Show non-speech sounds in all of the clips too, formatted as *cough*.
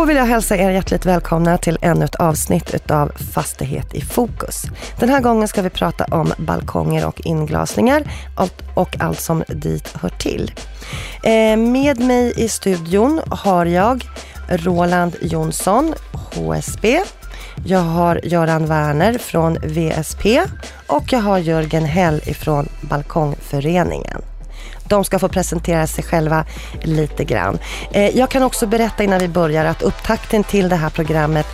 Då vill jag hälsa er hjärtligt välkomna till ännu ett avsnitt av Fastighet i fokus. Den här gången ska vi prata om balkonger och inglasningar och allt som dit hör till. Eh, med mig i studion har jag Roland Jonsson, HSB. Jag har Göran Werner från VSP och jag har Jörgen Hell ifrån Balkongföreningen. De ska få presentera sig själva lite grann. Eh, jag kan också berätta innan vi börjar att upptakten till det här programmet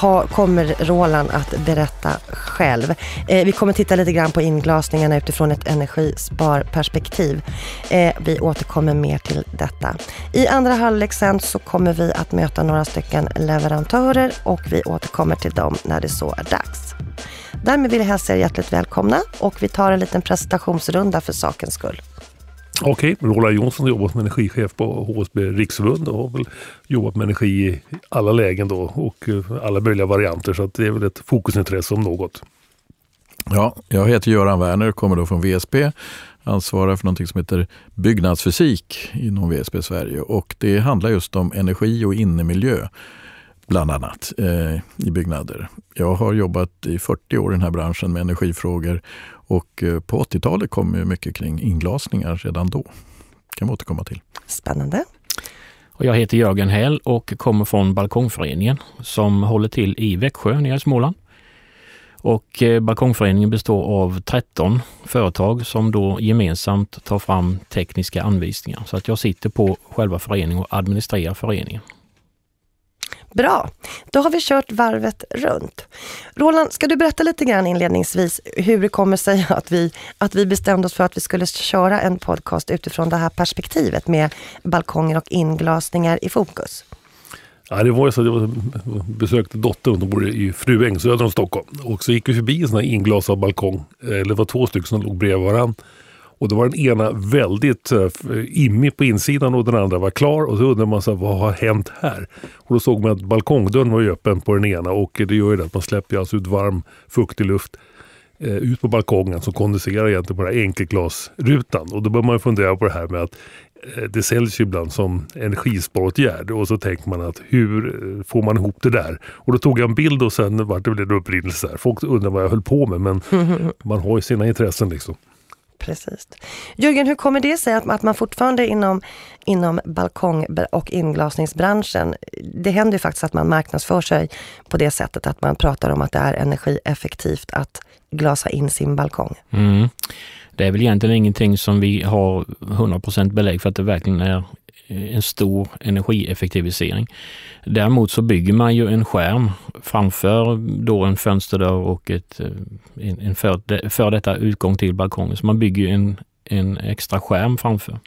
ha, kommer Roland att berätta själv. Eh, vi kommer titta lite grann på inglasningarna utifrån ett energisparperspektiv. Eh, vi återkommer mer till detta. I andra halvlek sen så kommer vi att möta några stycken leverantörer och vi återkommer till dem när det så är dags. Därmed vill jag hälsa er hjärtligt välkomna och vi tar en liten presentationsrunda för sakens skull. Okej. Roland Jonsson jobbar som energichef på HSB Riksförbund och har väl jobbat med energi i alla lägen då och eh, alla möjliga varianter så att det är väl ett fokusintresse om något. Ja, jag heter Göran Werner, kommer då från VSP, ansvarar för något som heter byggnadsfysik inom VSP Sverige och det handlar just om energi och innemiljö bland annat eh, i byggnader. Jag har jobbat i 40 år i den här branschen med energifrågor och eh, på 80-talet kom ju mycket kring inglasningar redan då. Kan vi återkomma till. Spännande. Och jag heter Jörgen Häll och kommer från Balkongföreningen som håller till i Växjö nere i Småland. Och eh, Balkongföreningen består av 13 företag som då gemensamt tar fram tekniska anvisningar. Så att jag sitter på själva föreningen och administrerar föreningen. Bra, då har vi kört varvet runt. Roland, ska du berätta lite grann inledningsvis hur det kommer sig *laughs* att vi, att vi bestämde oss för att vi skulle köra en podcast utifrån det här perspektivet med balkonger och inglasningar i fokus? Ja, det var ju så att jag besökte dottern, hon bor i Fruäng söder om Stockholm. Och så gick vi förbi en sån här inglasad balkong, eller det var två stycken som låg bredvid varandra. Och då var den ena väldigt uh, immig på insidan och den andra var klar. Och så undrar man så vad har hänt här? Och då såg man att balkongdörren var öppen på den ena och det gör ju det att man släpper alltså ut varm fuktig luft uh, ut på balkongen som kondenserar egentligen på den här enkelglasrutan. Och då bör man fundera på det här med att uh, det säljs ju ibland som energisparåtgärd och så tänker man att hur får man ihop det där? Och då tog jag en bild och sen vart det en upprinnelse där. Folk undrar vad jag höll på med men *laughs* man har ju sina intressen liksom. Precis. Jörgen, hur kommer det sig att, att man fortfarande inom, inom balkong och inglasningsbranschen, det händer ju faktiskt att man marknadsför sig på det sättet att man pratar om att det är energieffektivt att glasa in sin balkong. Mm. Det är väl egentligen ingenting som vi har 100% belägg för att det verkligen är en stor energieffektivisering. Däremot så bygger man ju en skärm framför då en fönsterdörr och ett, eh, en för, för detta utgång till balkongen. Så man bygger en, en extra skärm framför.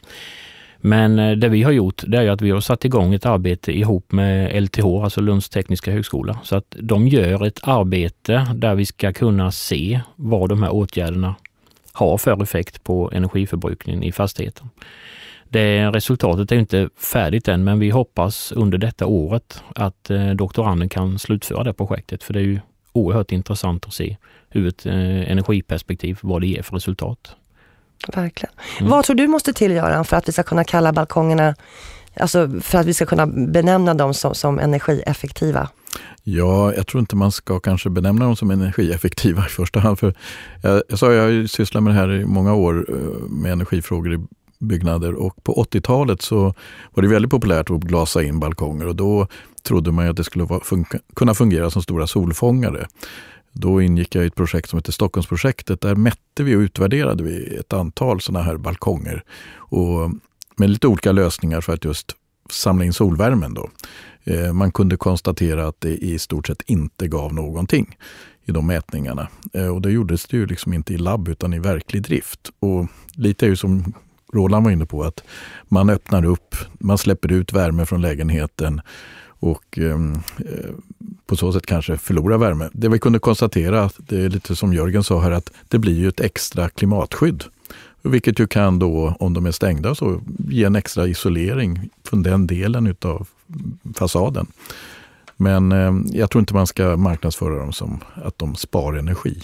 Men eh, det vi har gjort det är att vi har satt igång ett arbete ihop med LTH, alltså Lunds tekniska högskola. Så att de gör ett arbete där vi ska kunna se vad de här åtgärderna har för effekt på energiförbrukningen i fastigheten. Det, resultatet är inte färdigt än, men vi hoppas under detta året att eh, doktoranden kan slutföra det projektet. För det är ju oerhört intressant att se ur ett eh, energiperspektiv vad det ger för resultat. Verkligen. Mm. Vad tror du måste till Göran för att vi ska kunna kalla balkongerna, alltså för att vi ska kunna benämna dem som, som energieffektiva? Ja, jag tror inte man ska kanske benämna dem som energieffektiva i första hand. För jag, jag sa, jag har sysslat med det här i många år eh, med energifrågor i byggnader och på 80-talet så var det väldigt populärt att glasa in balkonger och då trodde man att det skulle funka, kunna fungera som stora solfångare. Då ingick jag i ett projekt som heter Stockholmsprojektet. Där mätte vi och utvärderade vi ett antal sådana här balkonger och med lite olika lösningar för att just samla in solvärmen. Då. Eh, man kunde konstatera att det i stort sett inte gav någonting i de mätningarna. Eh, och det gjordes det ju liksom inte i labb utan i verklig drift. Och lite är ju som Roland var inne på, att man öppnar upp, man släpper ut värme från lägenheten och ehm, eh, på så sätt kanske förlorar värme. Det vi kunde konstatera, det är lite som Jörgen sa här, att det blir ju ett extra klimatskydd. Vilket ju kan då, om de är stängda, så ge en extra isolering från den delen utav fasaden. Men eh, jag tror inte man ska marknadsföra dem som att de spar energi.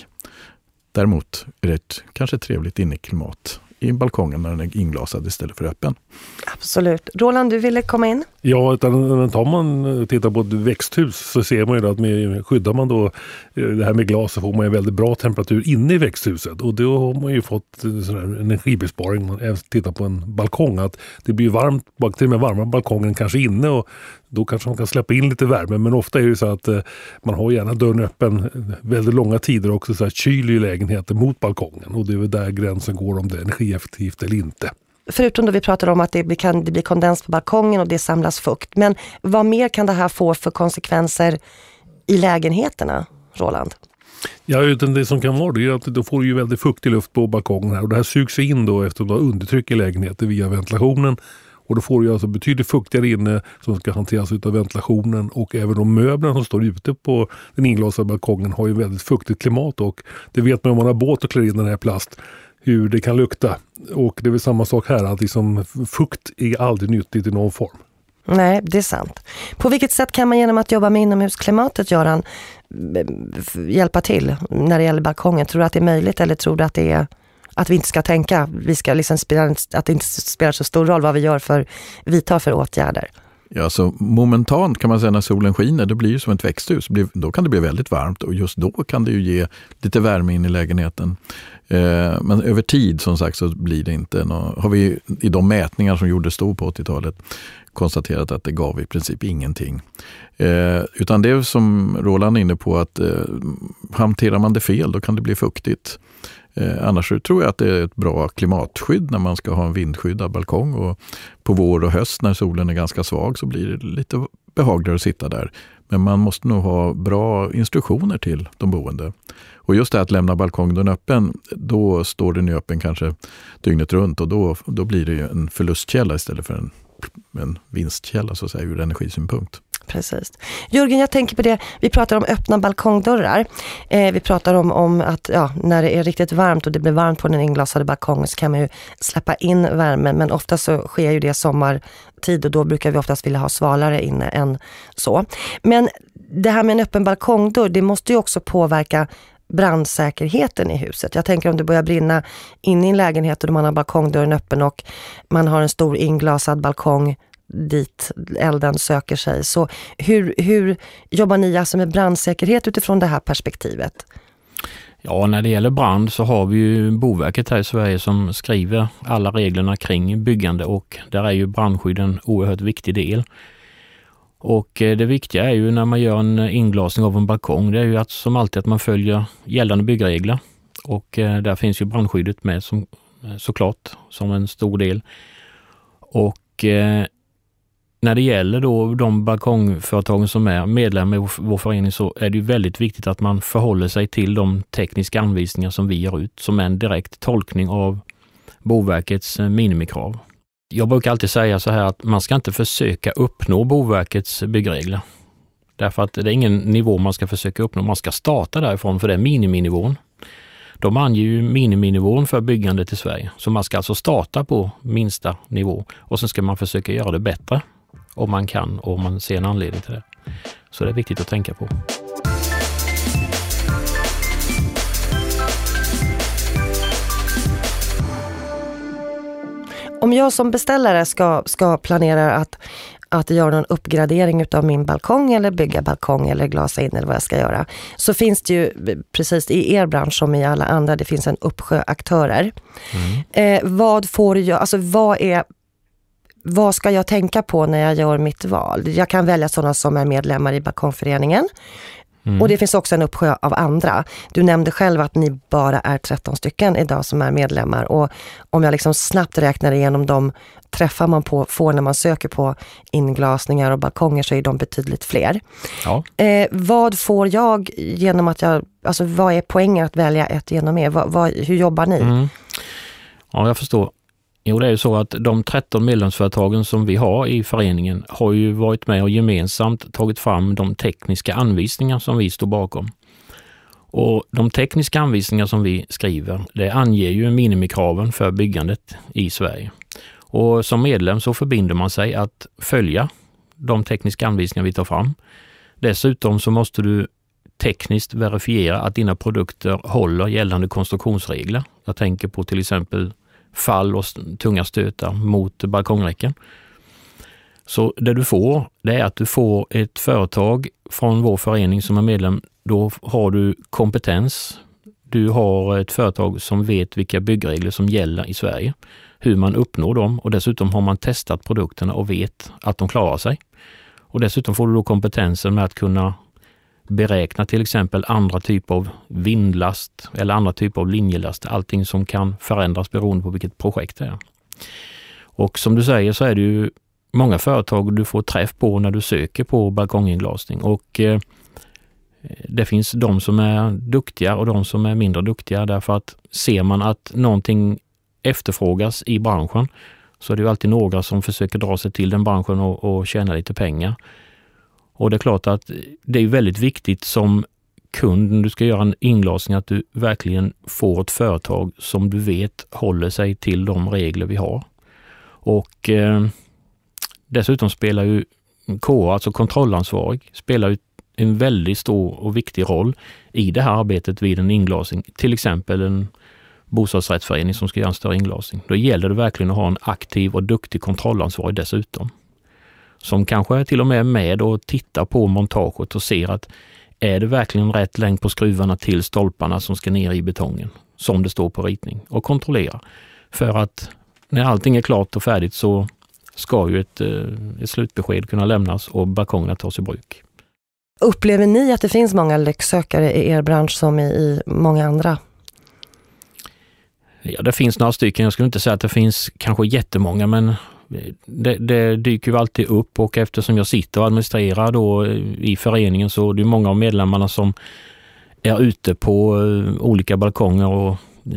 Däremot är det ett kanske trevligt inneklimat i balkongen när den är inglasad istället för öppen. Absolut. Roland, du ville komma in? Ja, utan tar man tittar på ett växthus så ser man ju att med, skyddar man då eh, det här med glas så får man en väldigt bra temperatur inne i växthuset och då har man ju fått sån här energibesparing. Man tittar på en balkong att det blir varmt, till och med varmare balkongen kanske inne och då kanske man kan släppa in lite värme men ofta är det så att eh, man har gärna dörren öppen väldigt långa tider också så att kyl i lägenheten mot balkongen och det är väl där gränsen går om det är energieffektivt eller inte. Förutom då vi pratar om att det blir, kan, det blir kondens på balkongen och det samlas fukt. Men vad mer kan det här få för konsekvenser i lägenheterna, Roland? Ja, utan det som kan vara det är att då får du ju väldigt fuktig luft på balkongen här och det här sugs in då efter att du har undertryck i lägenheten via ventilationen och då får du alltså betydligt fuktigare inne som ska hanteras av ventilationen och även de möblerna som står ute på den inglasade balkongen har ju väldigt fuktigt klimat och det vet man om man har båt och klär in den här plast hur det kan lukta. Och det är väl samma sak här, att liksom fukt är aldrig nyttigt i någon form. Nej, det är sant. På vilket sätt kan man genom att jobba med inomhusklimatet, Göran, eh, hjälpa till när det gäller balkongen? Tror du att det är möjligt eller tror du att det är att vi inte ska tänka, vi ska liksom spela, att det inte spelar så stor roll vad vi gör för, vidtar för åtgärder? Ja, så momentant kan man säga när solen skiner, det blir som ett växthus. Då kan det bli väldigt varmt och just då kan det ju ge lite värme in i lägenheten. Eh, men över tid som sagt så blir det inte något, har vi i de mätningar som gjordes då på 80-talet konstaterat att det gav i princip ingenting. Eh, utan det som Roland är inne på att eh, hanterar man det fel då kan det bli fuktigt. Eh, annars tror jag att det är ett bra klimatskydd när man ska ha en vindskyddad balkong. Och på vår och höst när solen är ganska svag så blir det lite behagligare att sitta där. Men man måste nog ha bra instruktioner till de boende. Och just det att lämna balkongen öppen, då står den öppen kanske dygnet runt och då, då blir det en förlustkälla istället för en, en vinstkälla så att säga, ur energisynpunkt. Precis. Jörgen, jag tänker på det, vi pratar om öppna balkongdörrar. Eh, vi pratar om, om att ja, när det är riktigt varmt och det blir varmt på den inglasade balkongen så kan man ju släppa in värme, men ofta så sker ju det sommartid och då brukar vi oftast vilja ha svalare inne än så. Men det här med en öppen balkongdörr, det måste ju också påverka brandsäkerheten i huset. Jag tänker om det börjar brinna inne i en lägenhet och man har balkongdörren öppen och man har en stor inglasad balkong dit elden söker sig. Så hur, hur jobbar ni alltså med brandsäkerhet utifrån det här perspektivet? Ja, när det gäller brand så har vi ju Boverket här i Sverige som skriver alla reglerna kring byggande och där är ju brandskydd en oerhört viktig del. Och eh, det viktiga är ju när man gör en inglasning av en balkong, det är ju att som alltid att man följer gällande byggregler. Och eh, där finns ju brandskyddet med som, eh, såklart som en stor del. Och när det gäller då de balkongföretagen som är medlemmar i vår förening så är det väldigt viktigt att man förhåller sig till de tekniska anvisningar som vi ger ut som är en direkt tolkning av Boverkets eh, minimikrav. Jag brukar alltid säga så här att man ska inte försöka uppnå Boverkets byggregler. Därför att det är ingen nivå man ska försöka uppnå. Man ska starta därifrån för det är miniminivån. De anger ju miniminivån för byggandet i Sverige. Så man ska alltså starta på minsta nivå och sen ska man försöka göra det bättre om man kan och om man ser en anledning till det. Så det är viktigt att tänka på. Om jag som beställare ska, ska planera att, att göra någon uppgradering av min balkong eller bygga balkong eller glasa in eller vad jag ska göra. Så finns det ju precis i er bransch som i alla andra, det finns en uppsjö aktörer. Mm. Eh, vad får jag, alltså vad är vad ska jag tänka på när jag gör mitt val? Jag kan välja sådana som är medlemmar i balkongföreningen. Mm. Och det finns också en uppsjö av andra. Du nämnde själv att ni bara är 13 stycken idag som är medlemmar. Och om jag liksom snabbt räknar igenom de träffar man på, får när man söker på inglasningar och balkonger så är de betydligt fler. Ja. Eh, vad får jag genom att jag, alltså vad är poängen att välja ett genom er? Vad, vad, hur jobbar ni? Mm. Ja, jag förstår. Jo, det är ju så att de 13 medlemsföretagen som vi har i föreningen har ju varit med och gemensamt tagit fram de tekniska anvisningar som vi står bakom. Och De tekniska anvisningar som vi skriver, det anger ju minimikraven för byggandet i Sverige. Och Som medlem så förbinder man sig att följa de tekniska anvisningar vi tar fram. Dessutom så måste du tekniskt verifiera att dina produkter håller gällande konstruktionsregler. Jag tänker på till exempel fall och tunga stötar mot balkongräcken. Så det du får, det är att du får ett företag från vår förening som är medlem. Då har du kompetens. Du har ett företag som vet vilka byggregler som gäller i Sverige, hur man uppnår dem och dessutom har man testat produkterna och vet att de klarar sig. Och dessutom får du då kompetensen med att kunna beräkna till exempel andra typer av vindlast eller andra typer av linjelast. Allting som kan förändras beroende på vilket projekt det är. Och som du säger så är det ju många företag du får träff på när du söker på balkonginglasning och eh, det finns de som är duktiga och de som är mindre duktiga därför att ser man att någonting efterfrågas i branschen så är det ju alltid några som försöker dra sig till den branschen och, och tjäna lite pengar. Och det är klart att det är väldigt viktigt som kund när du ska göra en inglasning att du verkligen får ett företag som du vet håller sig till de regler vi har. Och eh, dessutom spelar ju KA, alltså kontrollansvarig, spelar ju en väldigt stor och viktig roll i det här arbetet vid en inglasning. Till exempel en bostadsrättsförening som ska göra en större inglasning. Då gäller det verkligen att ha en aktiv och duktig kontrollansvarig dessutom som kanske till och med är med och tittar på montaget och ser att är det verkligen rätt längd på skruvarna till stolparna som ska ner i betongen, som det står på ritning, och kontrollera. För att när allting är klart och färdigt så ska ju ett, eh, ett slutbesked kunna lämnas och balkongerna tas i bruk. Upplever ni att det finns många lycksökare i er bransch som i, i många andra? Ja, det finns några stycken. Jag skulle inte säga att det finns kanske jättemånga, men det, det, dyker ju alltid upp och eftersom jag sitter och administrerar då i föreningen så är det många av medlemmarna som är ute på eh, olika balkonger och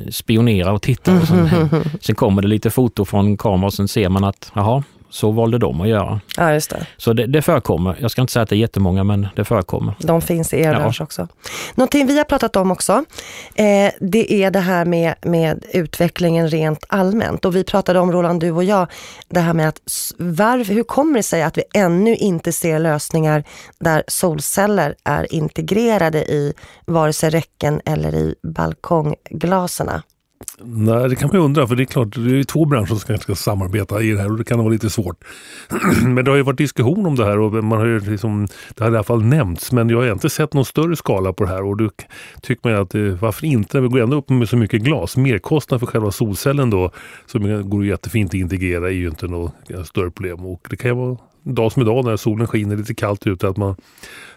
spionerar och tittar. Och sen, *laughs* sen kommer det lite foto från kameran och sen ser man att jaha, så valde de att göra. Ja, just det. Så det, det förekommer. Jag ska inte säga att det är jättemånga, men det förekommer. De finns i er ja. bransch också. Någonting vi har pratat om också, eh, det är det här med, med utvecklingen rent allmänt. Och vi pratade om, Roland, du och jag, det här med att varför, hur kommer det sig att vi ännu inte ser lösningar där solceller är integrerade i vare sig räcken eller i balkongglaserna? Nej, det kan man ju undra, för det är klart, det är två branscher som ska, ska samarbeta i det här och det kan vara lite svårt. *clears throat* men det har ju varit diskussion om det här och man har ju liksom, det har i alla fall nämnts, men jag har inte sett någon större skala på det här och då tycker man att eh, varför inte, vi går ändå upp med så mycket glas, merkostnad för själva solcellen då, som går jättefint att integrera är ju inte något eh, större problem och det kan ju vara dag som idag när solen skiner lite kallt ute att man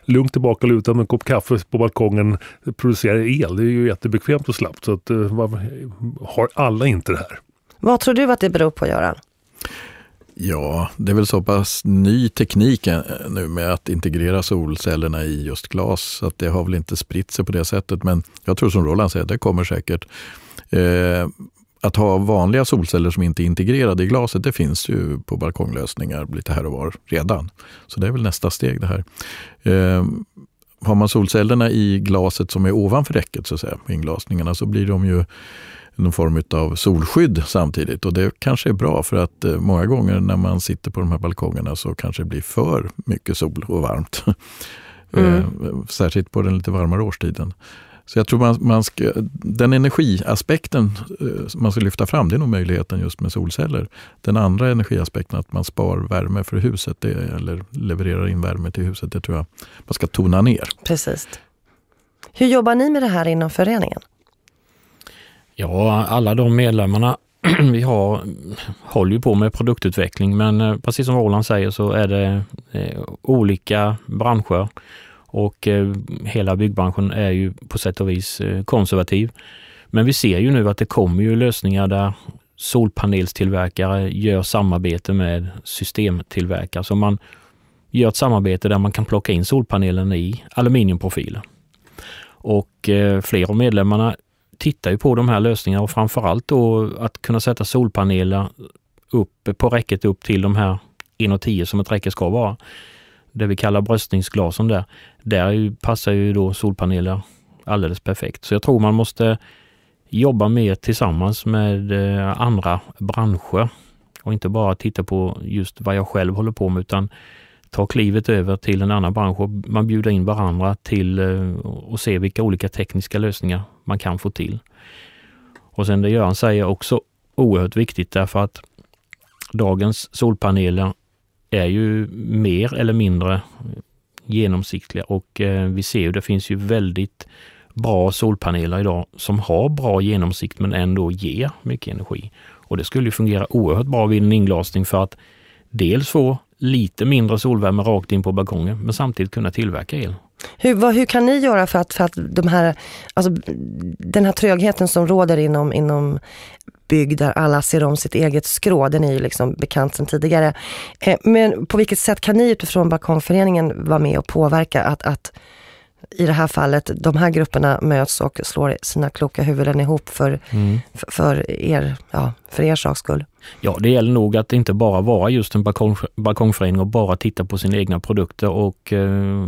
lugnt tillbaka lutad med en kopp kaffe på balkongen producerar el. Det är ju jättebekvämt och slappt. Så att, uh, har alla inte det här? Vad tror du att det beror på Göran? Ja, det är väl så pass ny teknik eh, nu med att integrera solcellerna i just glas så att det har väl inte spritt sig på det sättet. Men jag tror som Roland säger, det kommer säkert. Eh, att ha vanliga solceller som inte är integrerade i glaset, det finns ju på balkonglösningar lite här och var redan. Så det är väl nästa steg det här. Eh, har man solcellerna i glaset som är ovanför räcket, så att säga, inglasningarna, så blir de ju någon form av solskydd samtidigt. Och det kanske är bra för att eh, många gånger när man sitter på de här balkongerna så kanske det blir för mycket sol och varmt. *laughs* Mm. Eh, särskilt på den lite varmare årstiden. Så jag tror man, man ska, den energiaspekten eh, man ska lyfta fram, det är nog möjligheten just med solceller. Den andra energiaspekten, att man spar värme för huset det, eller levererar in värme till huset, det tror jag man ska tona ner. Precis. Hur jobbar ni med det här inom föreningen? Ja, alla de medlemmarna *clears throat* vi har håller ju på med produktutveckling men eh, precis som Roland säger så är det eh, olika branscher och eh, hela byggbranschen är ju på sätt och vis eh, konservativ. Men vi ser ju nu att det kommer ju lösningar där solpanelstillverkare gör samarbete med systemtillverkare. Så man gör ett samarbete där man kan plocka in solpanelen i aluminiumprofilen. Och eh, fler av medlemmarna tittar ju på de här lösningarna och framförallt då att kunna sätta solpaneler upp på räcket upp till de här 1,10 som ett räcke ska vara det vi kallar bröstningsglasen där, där passar ju då solpaneler alldeles perfekt. Så jag tror man måste jobba mer tillsammans med eh, andra branscher och inte bara titta på just vad jag själv håller på med utan ta klivet över till en annan bransch och man bjuder in varandra till eh, och se vilka olika tekniska lösningar man kan få till. Och sen det Göran säger också oerhört viktigt därför att dagens solpaneler är ju mer eller mindre genomsiktliga och eh, vi ser ju det finns ju väldigt bra solpaneler idag som har bra genomsikt men ändå ger mycket energi. Och det skulle fungera oerhört bra vid en inglasning för att dels få lite mindre solvärme rakt in på balkongen men samtidigt kunna tillverka el. Hur, vad, hur kan ni göra för att, för att de här, alltså, den här trögheten som råder inom, inom bygg där alla ser om sitt eget skrå, den är ju liksom bekant sedan tidigare. Eh, men på vilket sätt kan ni utifrån Balkongföreningen vara med och påverka att, att i det här fallet, de här grupperna möts och slår sina kloka huvuden ihop för, mm. för, för, er, ja, för er saks skull. Ja, det gäller nog att inte bara vara just en balkong, balkongförening och bara titta på sina egna produkter och eh,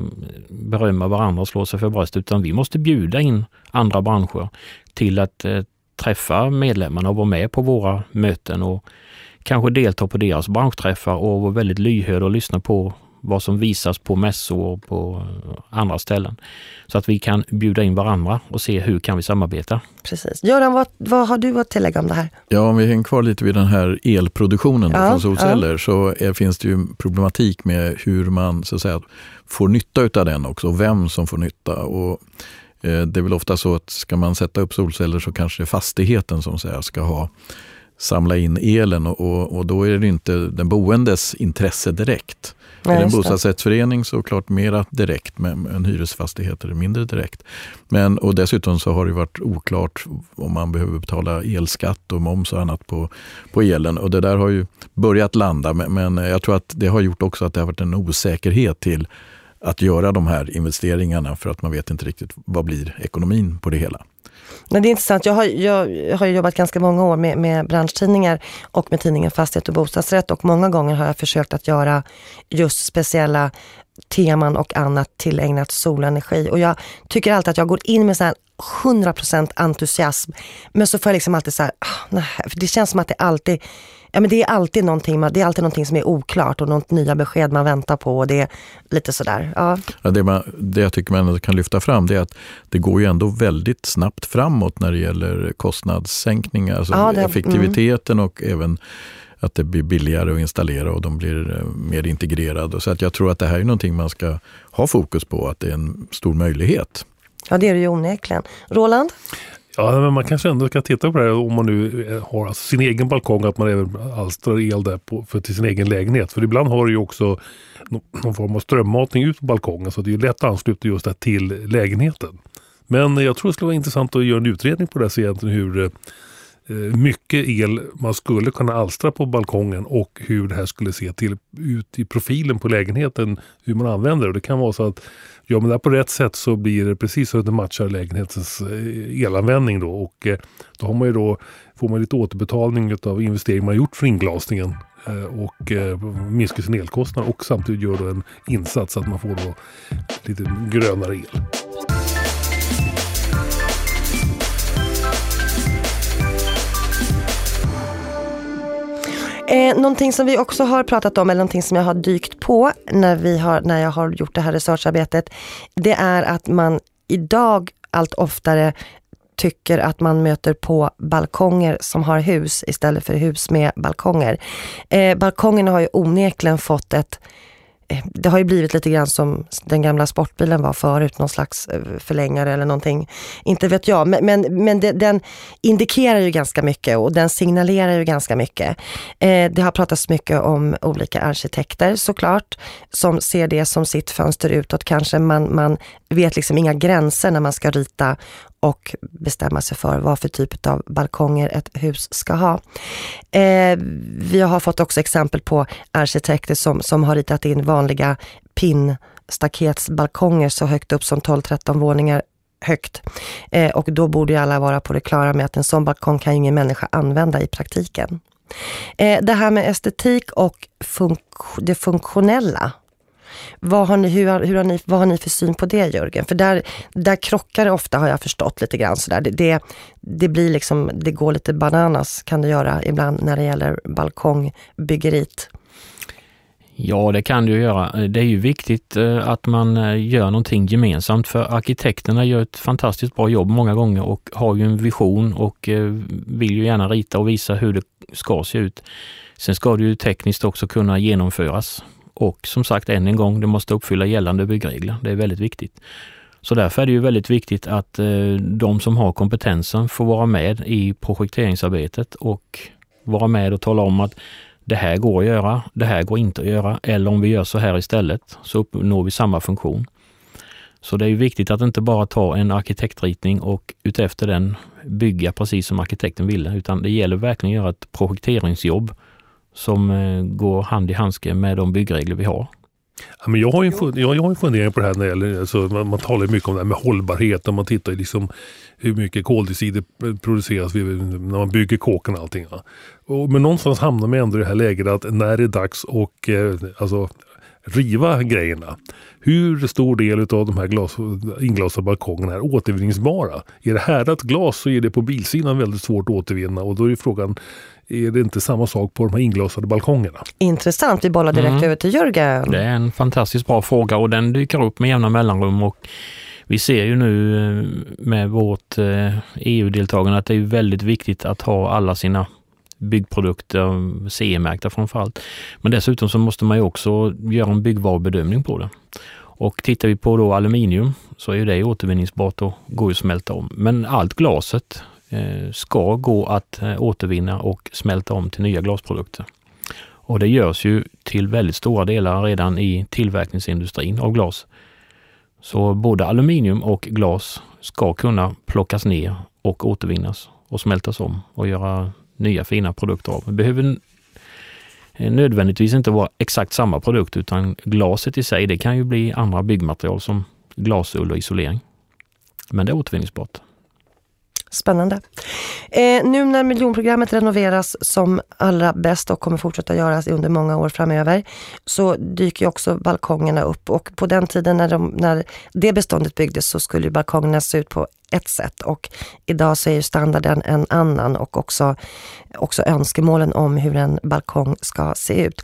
berömma varandra och slå sig för bröstet, utan vi måste bjuda in andra branscher till att eh, träffa medlemmarna och vara med på våra möten och kanske delta på deras branschträffar och vara väldigt lyhörd och lyssna på vad som visas på mässor och på andra ställen. Så att vi kan bjuda in varandra och se hur kan vi samarbeta. Precis. Göran, vad, vad har du att tillägga om det här? Ja, om vi hänger kvar lite vid den här elproduktionen ja, från solceller ja. så är, finns det ju problematik med hur man så att säga, får nytta av den också och vem som får nytta. Och, eh, det är väl ofta så att ska man sätta upp solceller så kanske fastigheten som säger, ska ha samla in elen och, och, och, då är det inte den boendes intresse direkt. Nej, är det en bostadsrättsförening så klart mera direkt, men en hyresfastighet är det mindre direkt. Men, och dessutom så har det varit oklart om man behöver betala elskatt och moms och annat på, på elen. Och det där har ju börjat landa, men, men jag tror att det har gjort också att det har varit en osäkerhet till att göra de här investeringarna för att man vet inte riktigt vad blir ekonomin på det hela. Nej, det är intressant. Jag har, jag har jobbat ganska många år med, med branschtidningar och med tidningen Fastighet och bostadsrätt och många gånger har jag försökt att göra just speciella teman och annat tillägnat solenergi. Och jag tycker alltid att jag går in med så här 100% entusiasm. Men så får jag liksom alltid så här, ah, nej, för det känns som att det alltid ja, men det är alltid någonting, det är alltid någonting som är oklart och något nya besked man väntar på och det är lite sådär. Ja. Ja, det, man, det jag tycker man kan lyfta fram det är att det går ju ändå väldigt snabbt framåt när det gäller kostnadssänkningar, alltså ja, det, effektiviteten mm. och även att det blir billigare att installera och de blir eh, mer integrerade. Så att jag tror att det här är någonting man ska ha fokus på, att det är en stor möjlighet. Ja, det är det ju onekligen. Roland? Ja, men man kanske ändå ska titta på det här om man nu eh, har alltså sin egen balkong, att man även alstrar el där på, för till sin egen lägenhet. För ibland har du ju också någon form av strömmatning ut på balkongen, så det är lätt att ansluta just det till lägenheten. Men jag tror det skulle vara intressant att göra en utredning på det här, så egentligen hur eh, mycket el man skulle kunna alstra på balkongen och hur det här skulle se till ut i profilen på lägenheten, hur man använder det. Det kan vara så att gör man det här på rätt sätt så blir det precis så att det matchar lägenhetens eh, elanvändning då och eh, då, har man ju då får man lite återbetalning av investeringen man gjort för inglasningen eh, och minskar sin elkostnad och samtidigt gör då en insats så att man får då lite grönare el. Eh, någonting som vi också har pratat om, eller någonting som jag har dykt på när, vi har, när jag har gjort det här researcharbetet, det är att man idag allt oftare tycker att man möter på balkonger som har hus istället för hus med balkonger. Eh, balkongerna har ju onekligen fått ett Eh, det har ju blivit lite grann som den gamla sportbilen var förut, någon slags eh, förlängare eller någonting. Inte vet jag, men, men, men det, den indikerar ju ganska mycket och den signalerar ju ganska mycket. Eh, det har pratats mycket om olika arkitekter såklart, som ser det som sitt fönster utåt kanske. Man, man vet liksom inga gränser när man ska rita och bestämma sig för vad för typ av balkonger ett hus ska ha. Eh, vi har fått också exempel på arkitekter som, som har ritat in vanliga pinnstaketsbalkonger så högt upp som 12-13 våningar högt. Eh, och då borde ju alla vara på det klara med att en sån balkong kan ingen människa använda i praktiken. Eh, det här med estetik och funk det funktionella vad har ni, hur, hur har ni, vad har ni för syn på det Jörgen? För där, där krockar det ofta har jag förstått lite grann sådär. Det, det, det blir liksom, det går lite bananas kan det göra ibland när det gäller balkongbyggeriet. Ja, det kan du göra. Det är ju viktigt eh, att man eh, gör någonting gemensamt för arkitekterna gör ett fantastiskt bra jobb många gånger och har ju en vision och eh, vill ju gärna rita och visa hur det ska se ut. Sen ska det ju tekniskt också kunna genomföras. Och som sagt, än en gång, det måste uppfylla gällande byggregler. Det är väldigt viktigt. Så därför är det ju väldigt viktigt att eh, de som har kompetensen får vara med i projekteringsarbetet och vara med och tala om att det här går att göra, det här går inte att göra eller om vi gör så här istället så uppnår vi samma funktion. Så det är viktigt att inte bara ta en arkitektritning och utefter den bygga precis som arkitekten ville, utan det gäller verkligen att göra ett projekteringsjobb som eh, går hand i handske med de byggregler vi har. Ja, men jag, har ju, jag, jag har en fundering på det här när det gäller, alltså, man, man talar mycket om det här med hållbarhet och man tittar liksom hur mycket koldioxid produceras när man bygger kåken och allting. Ja. Och, men någonstans hamnar man ändå i det här läget att när det är dags och eh, alltså, riva grejerna. Hur stor del av de här glas, inglasade balkongerna är återvinningsbara? Är det härdat glas så är det på bilsidan väldigt svårt att återvinna och då är frågan är det inte samma sak på de här inglasade balkongerna? Intressant, vi bollar direkt mm. över till Jörgen. Det är en fantastiskt bra fråga och den dyker upp med jämna mellanrum och vi ser ju nu eh, med vårt EU-deltagande eh, e att det är väldigt viktigt att ha alla sina byggprodukter CE-märkta framförallt. Men dessutom så måste man ju också göra en byggvarubedömning på det. Och tittar vi på då aluminium så är det återvinningsbart och går att smälta om. Men allt glaset eh, ska gå att eh, återvinna och smälta om till nya glasprodukter. Och det görs ju till väldigt stora delar redan i tillverkningsindustrin av glas. Så både aluminium och glas ska kunna plockas ner och återvinnas och smältas om och göra nya fina produkter av. Det behöver eh, nödvändigtvis inte vara exakt samma produkt utan glaset i sig det kan ju bli andra byggmaterial som glasull och isolering. Men det är återvinningsbart. Spännande. Eh, nu när miljonprogrammet renoveras som allra bäst och kommer fortsätta göras under många år framöver så dyker också balkongerna upp och på den tiden när, de, när det beståndet byggdes så skulle balkongerna se ut på ett sätt och idag så är ju standarden en annan och också, också önskemålen om hur en balkong ska se ut.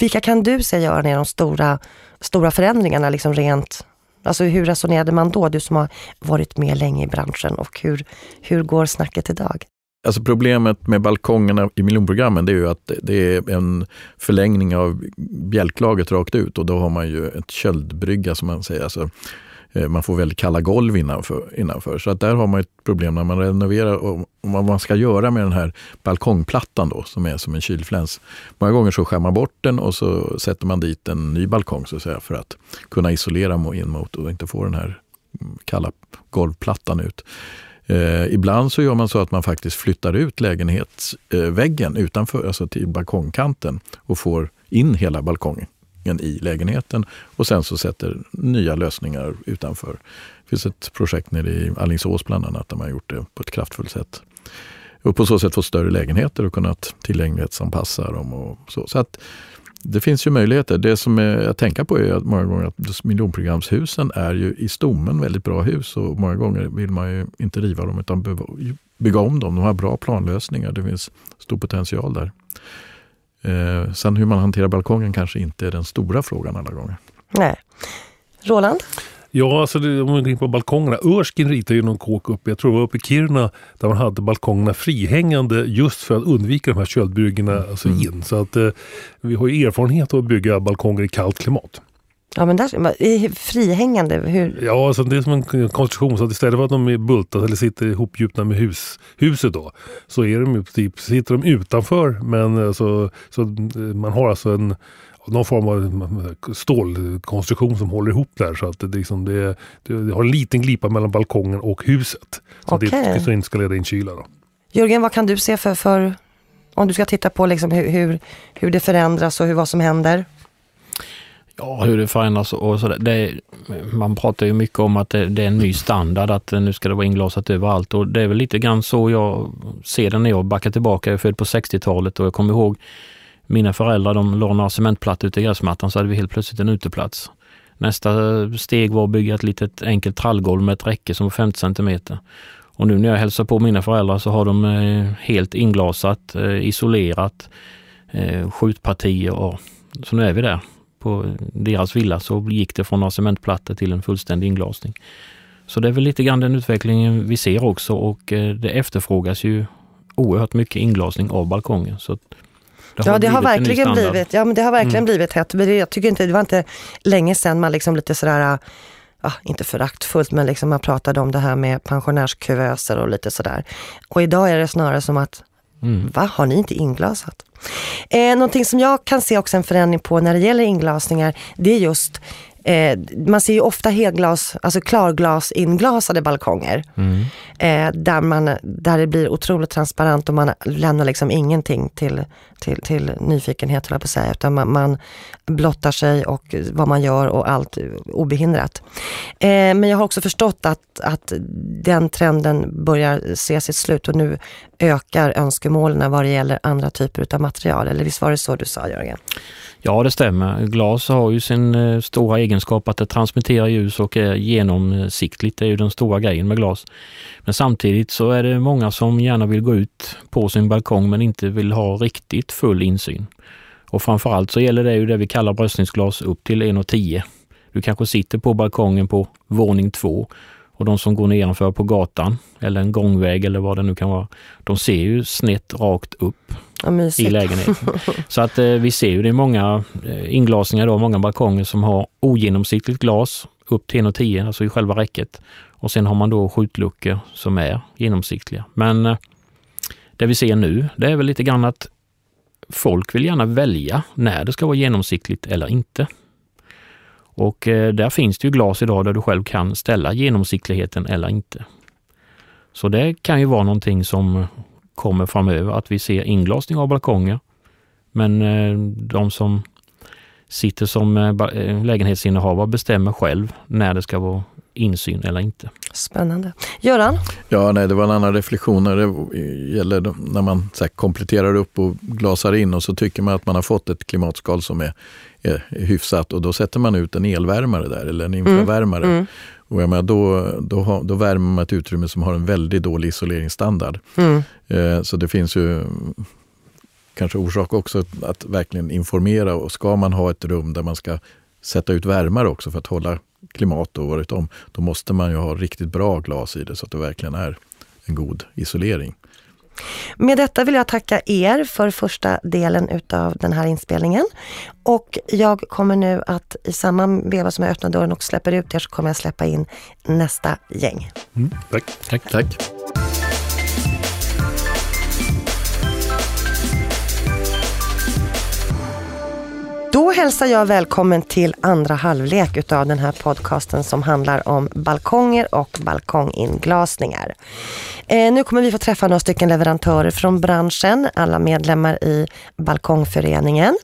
Vilka kan du se göra är de stora, stora förändringarna liksom rent Alltså hur resonerade man då, du som har varit med länge i branschen och hur, hur går snacket idag? Alltså problemet med balkongerna i miljonprogrammen det är ju att det är en förlängning av bjälklaget rakt ut och då har man ju ett köldbrygga som man säger. Alltså Eh, man får väldigt kalla golv innanför. innanför. Så att där har man ett problem när man renoverar och vad man ska göra med den här balkongplattan då, som är som en kylfläns. Många gånger så skär man bort den och så sätter man dit en ny balkong så att säga, för att kunna isolera in mot och inte få den här kalla golvplattan ut. Eh, ibland så gör man så att man faktiskt flyttar ut lägenhetsväggen utanför, alltså till balkongkanten och får in hela balkongen i lägenheten och sen så sätter nya lösningar utanför. Det finns ett projekt nere i Allingsås bland annat där man har gjort det på ett kraftfullt sätt. Och på så sätt fått större lägenheter och kunnat tillgänglighetsanpassa dem. Och så. så att det finns ju möjligheter. Det som jag tänker på är att många gånger att miljonprogramshusen är ju i stommen väldigt bra hus och många gånger vill man ju inte riva dem utan bygga om dem. De har bra planlösningar. Det finns stor potential där. Eh, sen hur man hanterar balkongen kanske inte är den stora frågan alla gånger. Nej. Roland? Ja, alltså det, om vi går in på balkongerna. Örskin ritade ju någon kåk uppe, jag tror det var uppe i Kiruna, där man hade balkongerna frihängande just för att undvika de här köldbryggorna alltså mm. in. Så att eh, vi har ju erfarenhet av att bygga balkonger i kallt klimat. Ja men där, frihängande, hur? Ja, alltså det är som en konstruktion så att istället för att de är bultade eller sitter ihopgjutna med hus, huset då så är de typ, sitter de utanför men alltså, så man har alltså en någon form av stålkonstruktion som håller ihop där så att det, liksom det, det har en liten glipa mellan balkongen och huset. Så okay. det så inte ska leda in kyla. Då. Jörgen, vad kan du se för, för om du ska titta på liksom hur, hur, hur det förändras och hur, vad som händer? Ja, hur det förändras och sådär. Man pratar ju mycket om att det, det, är en ny standard, att nu ska det vara inglasat överallt och det är väl lite grann så jag ser det när jag backar tillbaka. Jag är född på 60-talet och jag kommer ihåg mina föräldrar, de la några cementplattor ute i gräsmattan så hade vi helt plötsligt en uteplats. Nästa steg var att bygga ett litet enkelt trallgolv med ett räcke som var 50 centimeter. Och nu när jag hälsar på mina föräldrar så har de eh, helt inglasat, eh, isolerat, eh, skjutpartier och Så nu är vi där. På deras villa så gick det från några cementplattor till en fullständig inglasning. Så det är väl lite grann den utvecklingen vi ser också och eh, det efterfrågas ju oerhört mycket inglasning av balkonger. Så det ja, det har verkligen blivit, ja, men det har verkligen mm. blivit hett. Men jag tycker inte, det var inte länge sedan man liksom lite sådär ah, inte föraktfullt, men liksom man pratade om det här med pensionärskuvöser och lite sådär. Och idag är det snarare som att, mm. va, har ni inte inglasat? Eh, någonting som jag kan se också en förändring på när det gäller inglasningar, det är just Eh, man ser ju ofta helglas, alltså klarglas inglasade balkonger. Mm. Eh, där, man, där det blir otroligt transparent och man lämnar liksom ingenting till, till, till nyfikenhet, på att säga, utan man, man blottar sig och vad man gör och allt obehindrat. Eh, men jag har också förstått att, att den trenden börjar se sitt slut och nu ökar önskemålen vad det gäller andra typer av material. Eller visst var det så du sa Jörgen? Ja, det stämmer. Glas har ju sin eh, stora egenskap att det transmitterar ljus och är genomsiktligt. Det är ju den stora grejen med glas. Men samtidigt så är det många som gärna vill gå ut på sin balkong men inte vill ha riktigt full insyn. Och framförallt så gäller det ju det vi kallar bröstningsglas upp till 1,10. Du kanske sitter på balkongen på våning två och de som går nedanför på gatan eller en gångväg eller vad det nu kan vara, de ser ju snett rakt upp ja, i lägenheten. *laughs* Så att eh, vi ser ju det är många eh, inglasningar då, många balkonger som har ogenomsiktligt glas upp till 1,10, alltså i själva räcket. Och sen har man då skjutluckor som är genomsiktliga. Men eh, det vi ser nu, det är väl lite grann att folk vill gärna välja när det ska vara genomsiktligt eller inte. Och eh, där finns det ju glas idag där du själv kan ställa genomsiktligheten eller inte. Så det kan ju vara någonting som kommer framöver, att vi ser inglasning av balkonger. Men eh, de som sitter som eh, lägenhetsinnehavare bestämmer själv när det ska vara insyn eller inte. Spännande. Göran? Ja, nej, det var en annan reflektion när det gäller när man så här, kompletterar upp och glasar in och så tycker man att man har fått ett klimatskal som är, är hyfsat och då sätter man ut en elvärmare där eller en infravärmare. Mm. Mm. Och jag menar, då, då, då värmer man ett utrymme som har en väldigt dålig isoleringsstandard. Mm. Eh, så det finns ju kanske orsak också att, att verkligen informera och ska man ha ett rum där man ska sätta ut värmare också för att hålla klimat året om, då måste man ju ha riktigt bra glas i det så att det verkligen är en god isolering. Med detta vill jag tacka er för första delen utav den här inspelningen. Och jag kommer nu att i samma veva som jag öppnar dörren och släpper ut er så kommer jag släppa in nästa gäng. Mm, tack. tack. tack. Då hälsar jag välkommen till andra halvlek utav den här podcasten som handlar om balkonger och balkonginglasningar. Eh, nu kommer vi få träffa några stycken leverantörer från branschen, alla medlemmar i Balkongföreningen.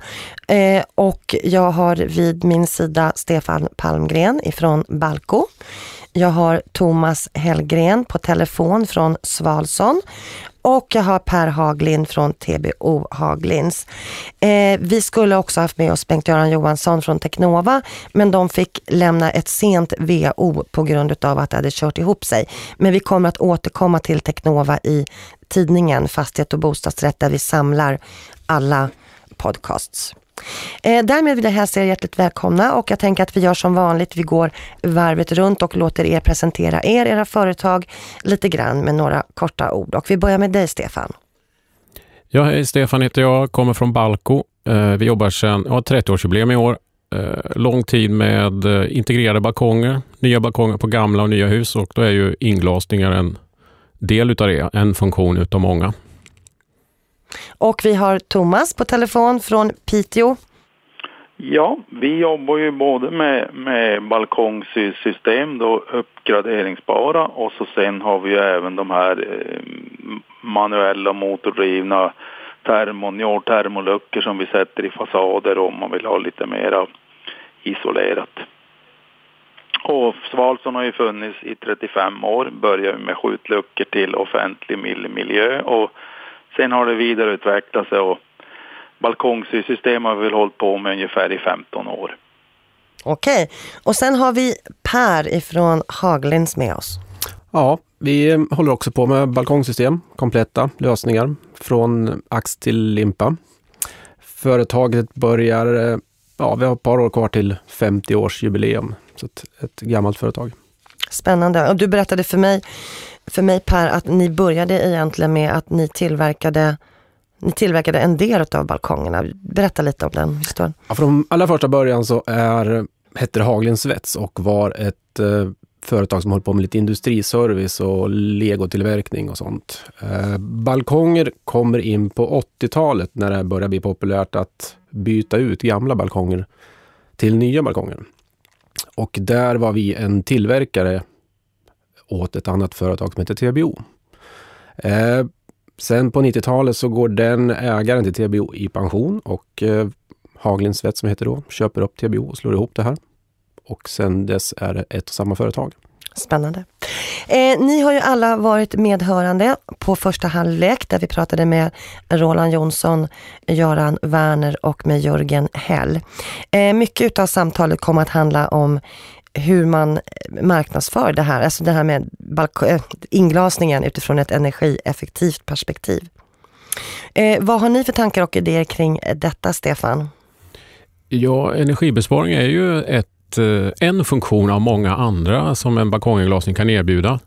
Eh, och jag har vid min sida Stefan Palmgren ifrån Balko. Jag har Thomas Hellgren på telefon från Svalson och jag har Per Haglind från TBO Haglins. Eh, vi skulle också haft med oss Bengt-Göran Johansson från Teknova, men de fick lämna ett sent VO på grund av att det hade kört ihop sig. Men vi kommer att återkomma till Teknova i tidningen Fastighet och bostadsrätt där vi samlar alla podcasts. Eh, därmed vill jag hälsa er hjärtligt välkomna och jag tänker att vi gör som vanligt. Vi går varvet runt och låter er presentera er, era företag lite grann med några korta ord. Och vi börjar med dig Stefan. Ja, hej, Stefan heter jag, kommer från Balko. Eh, vi jobbar sedan, ja, 30-årsjubileum i år. Eh, lång tid med eh, integrerade balkonger, nya balkonger på gamla och nya hus och då är ju inglasningar en del utav det, en funktion utav många. Och vi har Thomas på telefon från Piteå. Ja, vi jobbar ju både med, med balkongsystem, då uppgraderingsbara och så sen har vi ju även de här eh, manuella motordrivna termon, termoluckor som vi sätter i fasader om man vill ha lite mera isolerat. Och Svalson har ju funnits i 35 år, började med skjutluckor till offentlig miljö och Sen har det vidareutvecklat sig och balkongsystem har vi väl hållit på med ungefär i 15 år. Okej, och sen har vi Per ifrån Haglins med oss. Ja, vi håller också på med balkongsystem, kompletta lösningar från ax till limpa. företaget börjar, eh, ja vi har ett par år kvar till 50-årsjubileum. Så ett, ett gammalt företag. Spännande. Och du berättade för mig, för mig Per att ni började egentligen med att ni tillverkade ni tillverkade en del av balkongerna. Berätta lite om den historien. Ja, från allra första början så är, hette det Haglinds Svets och var ett eh, företag som höll på med lite industriservice och legotillverkning och sånt. Eh, balkonger kommer in på 80-talet när det börjar bli populärt att byta ut gamla balkonger till nya balkonger. Och där var vi en tillverkare åt ett annat företag som heter TBO. Eh, sen på 90-talet så går den ägaren till TBO i pension och eh, Haglin som heter då köper upp TBO och slår ihop det här. Och sen dess är det ett och samma företag. Spännande. Eh, ni har ju alla varit medhörande på första halvlek där vi pratade med Roland Jonsson, Göran Werner och med Jörgen Hell. Eh, mycket av samtalet kom att handla om hur man marknadsför det här, alltså det här med eh, inglasningen utifrån ett energieffektivt perspektiv. Eh, vad har ni för tankar och idéer kring eh, detta, Stefan? Ja, energibesparing är ju ett eh, en funktion av många andra som en balkonginglasning kan erbjuda.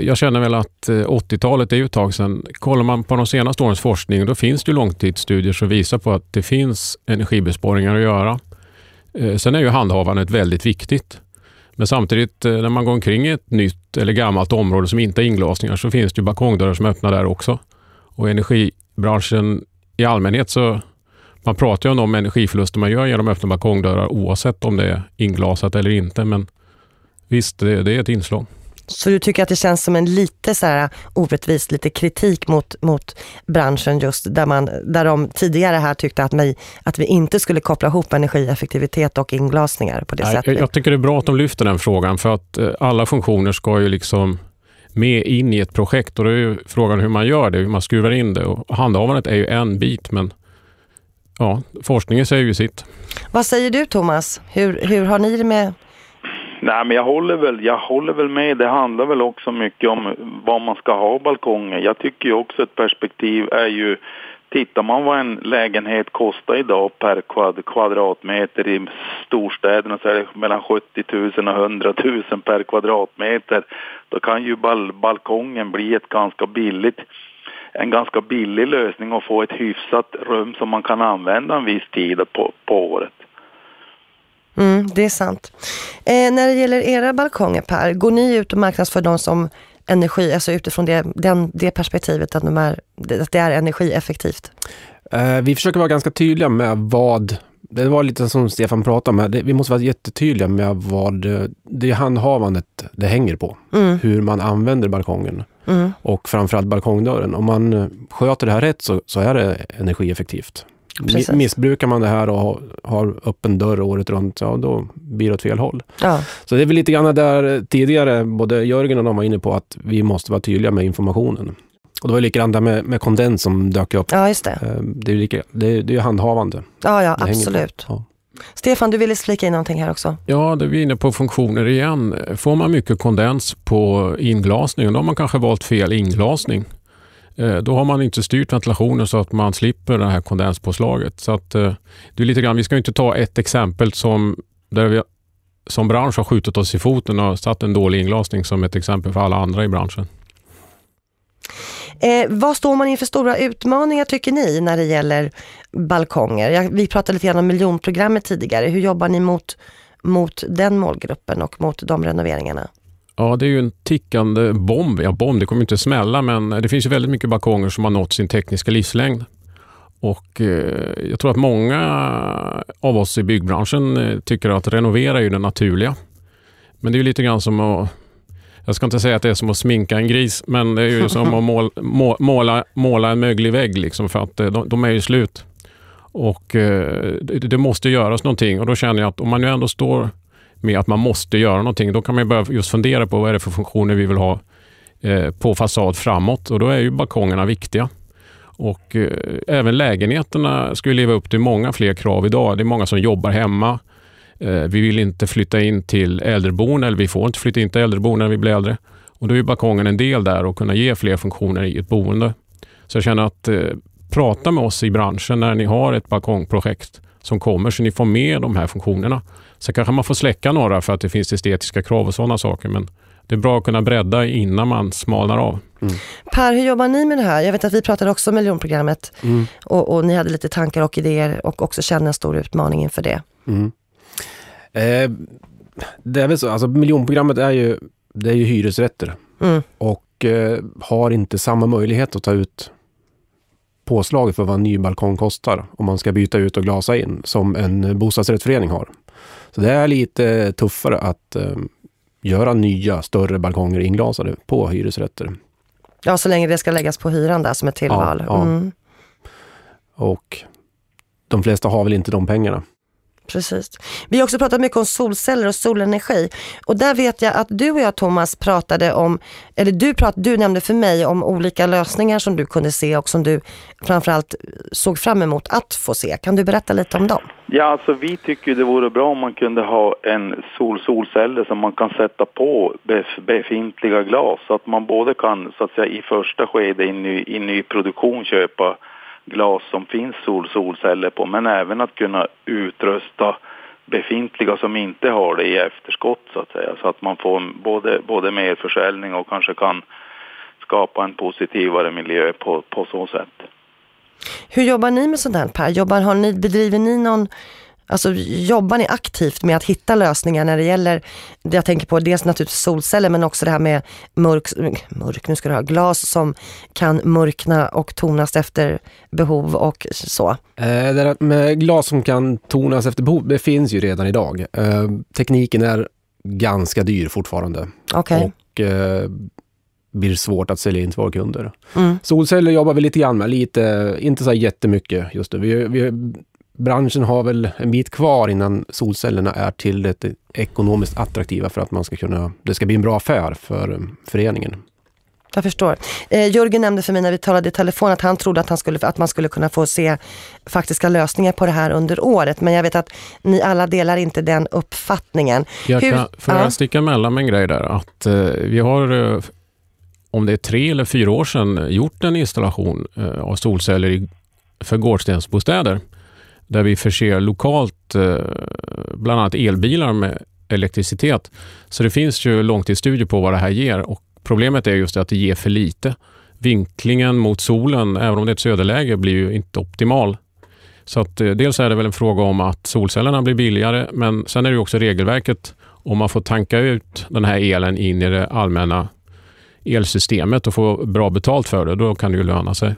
Jag känner väl att 80-talet är ju ett tag sedan. Kollar man på de senaste årens forskning då finns det långtidsstudier som visar på att det finns energibesparingar att göra. Sen är ju handhavandet väldigt viktigt. Men samtidigt eh, när man går omkring i ett nytt eller gammalt område som inte har inglasningar så finns det ju balkongdörrar som öppnar där också. Och energibranschen i allmänhet så man pratar ju om de energiförluster man gör genom öppna balkongdörrar oavsett om det är inglasat eller inte. Men visst, det, det är ett inslag. Så du tycker att det känns som en lite så här orättvis, lite kritik mot, mot branschen just där, man, där de tidigare här tyckte att, mig, att vi inte skulle koppla ihop energieffektivitet och inglasningar på det Nej, sättet? Jag tycker det är bra att de lyfter den frågan för att eh, alla funktioner ska ju liksom med in i ett projekt och då är ju frågan hur man gör det, hur man skruvar in det och handhavandet är ju en bit men ja, forskningen säger ju sitt. Vad säger du Thomas? Hur, hur har ni det med Nej, men jag håller, väl, jag håller väl med. Det handlar väl också mycket om vad man ska ha balkonger. Jag tycker ju också ett perspektiv är ju Tittar man vad en lägenhet kostar idag per kvad, kvadratmeter i storstäderna så är det mellan 70 000 och 100 000 per kvadratmeter. Då kan ju bal balkongen bli ett ganska billigt en ganska billig lösning att få ett hyfsat rum som man kan använda en viss tid på, på året. Mm, det är sant. Eh, när det gäller era balkonger Per, går ni ut och marknadsför dem som energi, alltså utifrån det, den, det perspektivet att, de är, att det är energieffektivt? Eh, vi försöker vara ganska tydliga med vad det var lite som Stefan pratade om, vi måste vara jättetydliga med vad det handhavandet det hänger på. Mm. Hur man använder balkongen. Mm. Och framförallt balkongdörren. Om man sköter det här rätt så, så är det energieffektivt. Precis. Missbrukar man det här och har öppen dörr året runt, ja då blir det åt fel håll. Ja. Så det är väl lite grann där tidigare, både Jörgen och de var inne på att vi måste vara tydliga med informationen. Och det var likadant där med, med kondens som dök upp. Ja, just det. Eh, det är ju lika, det, det är handhavande. Ja, ja, absolut. Ja. Stefan, du ville flika in någonting här också. Ja, det är vi inne på funktioner igen. Får man mycket kondens på inglasningen, då har man kanske valt fel inglasning. Eh, då har man inte styrt ventilationen så att man slipper det här kondenspåslaget. Så att, eh, det är lite grann, vi ska inte ta ett exempel som, där vi som bransch har skjutit oss i foten och satt en dålig inglasning som ett exempel för alla andra i branschen. Eh, vad står man inför stora utmaningar tycker ni när det gäller balkonger? Jag, vi pratade lite grann om miljonprogrammet tidigare. Hur jobbar ni mot, mot den målgruppen och mot de renoveringarna? Ja, det är ju en tickande bomb. Ja, bomb, det kommer inte smälla, men det finns ju väldigt mycket balkonger som har nått sin tekniska livslängd. Och eh, Jag tror att många av oss i byggbranschen eh, tycker att renovera är det naturliga. Men det är lite grann som att jag ska inte säga att det är som att sminka en gris, men det är ju som att måla, *laughs* måla, måla en möglig vägg liksom för att eh, de, de är ju slut. Och eh, det, det, måste göras någonting och då känner jag att om man nu ändå står med att man måste göra någonting, då kan man börja just fundera på vad är det för funktioner vi vill ha eh, på fasad framåt och då är ju balkongerna viktiga. Och eh, även lägenheterna ska ju leva upp till många fler krav idag. Det är många som jobbar hemma. Eh, vi vill inte flytta in till äldreboende, eller vi får inte flytta in till äldreboende när vi blir äldre. Och då är balkongen en del där och kunna ge fler funktioner i ett boende. Så jag känner att eh, prata med oss i branschen när ni har ett balkongprojekt som kommer så ni får med de här funktionerna. Sen kanske man får släcka några för att det finns estetiska krav och sådana saker men det är bra att kunna bredda innan man smalnar av. Mm. Per, hur jobbar ni med det här? Jag vet att vi pratade också om miljonprogrammet mm. och, och, ni hade lite tankar och idéer och också känner en stor utmaning inför det. Mm. Eh, det är väl så, alltså miljonprogrammet är ju, det är ju hyresrätter mm. och eh, har inte samma möjlighet att ta ut påslag för vad en ny balkong kostar om man ska byta ut och glasa in som en bostadsrättsförening har. Så det är lite tuffare att eh, göra nya större balkonger inglasade på hyresrätter. Ja, så länge det ska läggas på hyran där som ett tillval. Ja, ja. Mm. Och de flesta har väl inte de pengarna. Precis. Vi har också pratat mycket om solceller och solenergi. Och där vet jag att du och jag Thomas pratade om, eller du, prat, du nämnde för mig om olika lösningar som du kunde se och som du framförallt såg fram emot att få se. Kan du berätta lite om dem? Ja, alltså vi tycker det vore bra om man kunde ha en sol solceller som man kan sätta på befintliga glas så att man både kan så att säga i första skede i ny, i ny produktion köpa glas som finns sol solceller på men även att kunna utrusta befintliga som inte har det i efterskott så att säga så att man får både, både mer försäljning och kanske kan skapa en positivare miljö på, på så sätt. Hur jobbar ni med sånt här Per? Jobbar, har ni, bedriver ni någon Alltså jobbar ni aktivt med att hitta lösningar när det gäller, jag tänker på dels naturligtvis solceller men också det här med mörk, mörk nu ska du ha, glas som kan mörkna och tonas efter behov och så? Eh, det där med glas som kan tonas efter behov, det finns ju redan idag. Eh, tekniken är ganska dyr fortfarande. Okay. Och eh, blir svårt att sälja in till våra kunder. Mm. Solceller jobbar vi lite grann med, lite, inte så jättemycket just nu. Vi, vi branschen har väl en bit kvar innan solcellerna är tillräckligt ekonomiskt attraktiva för att man ska kunna, det ska bli en bra affär för eh, föreningen. Jag förstår. Eh, Jörgen nämnde för mig när vi talade i telefon att han trodde att, han skulle, att man skulle kunna få se faktiska lösningar på det här under året. Men jag vet att ni alla delar inte den uppfattningen. Jag kan, Hur, får jag sticka emellan med en grej där? Att eh, vi har, eh, om det är tre eller fyra år sedan, gjort en installation eh, av solceller i, för gårdstensbostäder där vi förser lokalt eh, bland annat elbilar med elektricitet. Så det finns ju långtidsstudier på vad det här ger och problemet är just att det ger för lite. Vinklingen mot solen, även om det är ett söderläge, blir ju inte optimal. Så att eh, dels är det väl en fråga om att solcellerna blir billigare, men sen är det också regelverket. Om man får tanka ut den här elen in i det allmänna elsystemet och få bra betalt för det, då kan det ju löna sig.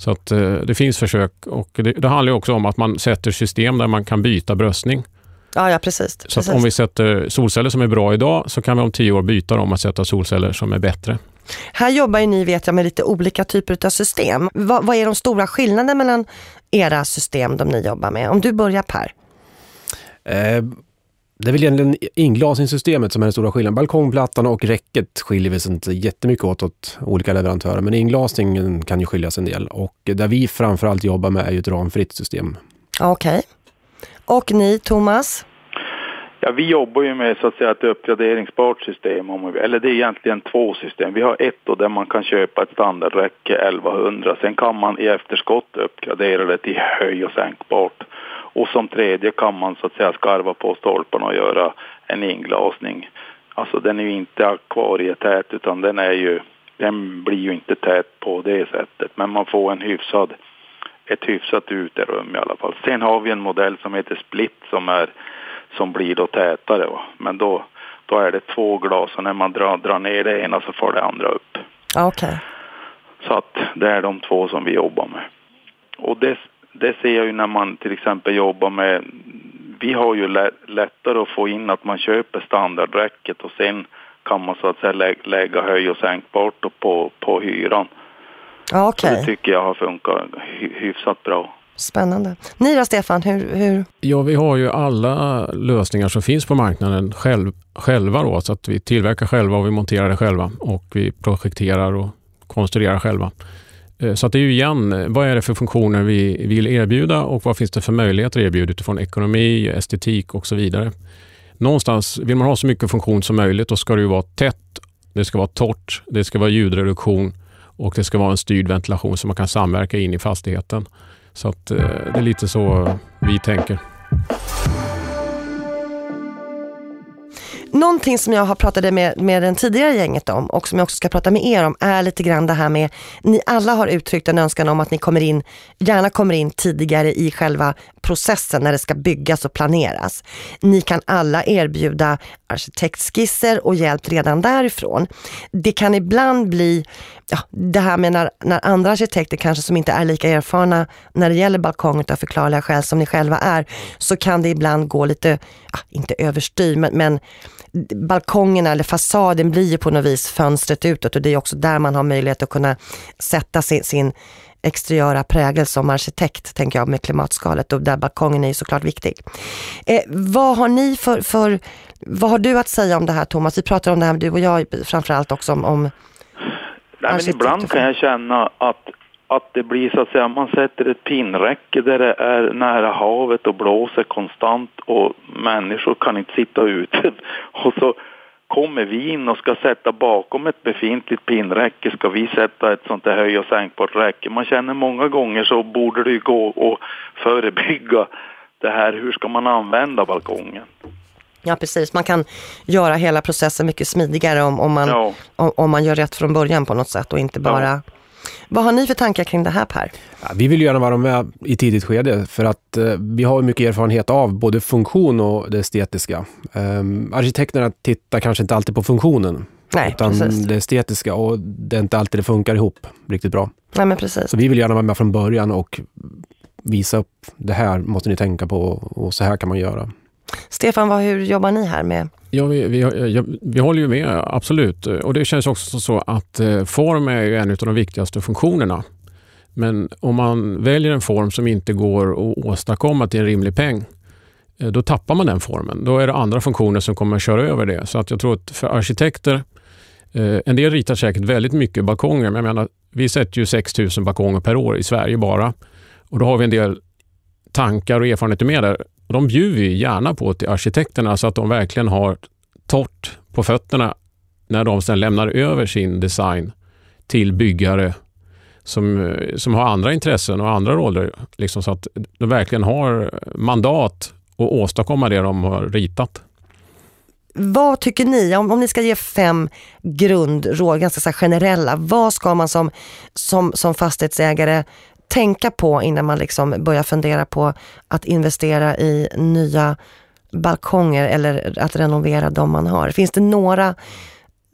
Så att eh, det finns försök och det, det handlar också om att man sätter system där man kan byta bröstning. Ja, ja precis. Så precis. om vi sätter solceller som är bra idag så kan vi om tio år byta dem och sätta solceller som är bättre. Här jobbar ju ni vet jag med lite olika typer av system. Vad, vad är de stora skillnaderna mellan era system de ni jobbar med? Om du börjar Per. Eh, det är väl egentligen inglasningssystemet som är den stora skillnaden. Balkongplattan och räcket skiljer vi sig inte jättemycket åt åt olika leverantörer, men inglasningen kan ju skiljas en del. Och där vi framförallt jobbar med är ju ett ramfritt system. Okej. Okay. Och ni, Thomas? Ja, vi jobbar ju med så att säga ett uppgraderingsbart system, eller det är egentligen två system. Vi har ett då där man kan köpa ett standardräcke 1100, sen kan man i efterskott uppgradera det till höj och sänkbart. Och som tredje kan man så att säga skarva på stolparna och göra en inglasning. Alltså den är ju inte akvarietät utan den är ju, den blir ju inte tät på det sättet. Men man får en hyfsad, ett hyfsat uterum i alla fall. Sen har vi en modell som heter Split som är, som blir då tätare. Men då, då är det två glas och när man drar, drar ner det ena så får det andra upp. Okej. Okay. Så att det är de två som vi jobbar med. Och det, det ser jag ju när man till exempel jobbar med, vi har ju lättare att få in att man köper standardräcket och sen kan man så att säga lä lägga höj och sänkbart på, på hyran. Ja, okay. det tycker jag har funkat hyfsat bra. Spännande. Ni då Stefan, hur, hur? Ja, vi har ju alla lösningar som finns på marknaden själv, själva då, så att vi tillverkar själva och vi monterar det själva och vi projekterar och konstruerar själva. Eh, så att det är ju igen, eh, vad är det för funktioner vi vill erbjuda och vad finns det för möjligheter att erbjuda utifrån ekonomi, estetik och så vidare. Någonstans vill man ha så mycket funktion som möjligt, då ska det ju vara tätt, det ska vara torrt, det ska vara ljudreduktion och det ska vara en styrd ventilation så man kan samverka in i fastigheten. Så att, eh, det är lite så vi tänker. Någonting som jag har pratat med, med den tidigare gänget om och som jag också ska prata med er om är lite grann det här med, ni alla har uttryckt en önskan om att ni kommer in, gärna kommer in tidigare i själva processen när det ska byggas och planeras. Ni kan alla erbjuda arkitektskisser och hjälp redan därifrån. Det kan ibland bli, ja, det här med när, när andra arkitekter kanske som inte är lika erfarna när det gäller balkong av förklarliga skäl som ni själva är, så kan det ibland gå lite, ja, inte överstyr, men, men balkongerna eller fasaden blir ju på något vis fönstret utåt och det är också där man har möjlighet att kunna sätta sin, sin exteriöra prägel som arkitekt, tänker jag, med klimatskalet och där balkongen är ju såklart viktig. Eh, vad har ni för, för, vad har du att säga om det här Thomas? Vi pratar om det här, du och jag framförallt också om, om Nej, men ibland kan jag känna att att det blir så att säga, man sätter ett pinnräcke där det är nära havet och blåser konstant och människor kan inte sitta ute. *laughs* Och så kommer vi in och ska sätta bakom ett befintligt pinnräcke, ska vi sätta ett sånt där höj och sänkbart räcke. Man känner många gånger så borde det ju gå att förebygga det här, hur ska man använda balkongen? Ja precis, man kan göra hela processen mycket smidigare om, om, man, ja. om, om, man gör rätt från början på något sätt och inte bara ja. Vad har ni för tankar kring det här Per? Ja, vi vill gärna vara med i tidigt skede för att eh, vi har mycket erfarenhet av både funktion och det estetiska. Um, arkitekterna tittar kanske inte alltid på funktionen. Nej, utan precis. det estetiska och det är inte alltid det funkar ihop riktigt bra. Nej, men precis. Så vi vill gärna vara med från början och visa upp det här måste ni tänka på och så här kan man göra. Stefan, vad, hur jobbar ni här med? Ja, vi, vi, eh, vi håller ju med, absolut. Och det känns också så att eh, form är en av de viktigaste funktionerna. Men om man väljer en form som inte går att åstadkomma till en rimlig peng, eh, då tappar man den formen. Då är det andra funktioner som kommer att köra över det. Så att jag tror att för arkitekter, en del ritar säkert väldigt mycket balkonger, men jag menar, vi sätter ju 6 000 balkonger per år i Sverige bara. Och då har vi en del tankar och erfarenheter med där. Och de bjuder vi gärna på till arkitekterna så att de verkligen har torrt på fötterna när de sedan lämnar över sin design till byggare som, eh, som har andra intressen och andra roller. Liksom så att de verkligen har mandat att åstadkomma det de har ritat. Vad tycker ni, om, om ni ska ge fem grundråd, ganska så generella, vad ska man som, som, som fastighetsägare tänka på innan man liksom börjar fundera på att investera i nya balkonger eller att renovera de man har? Finns det några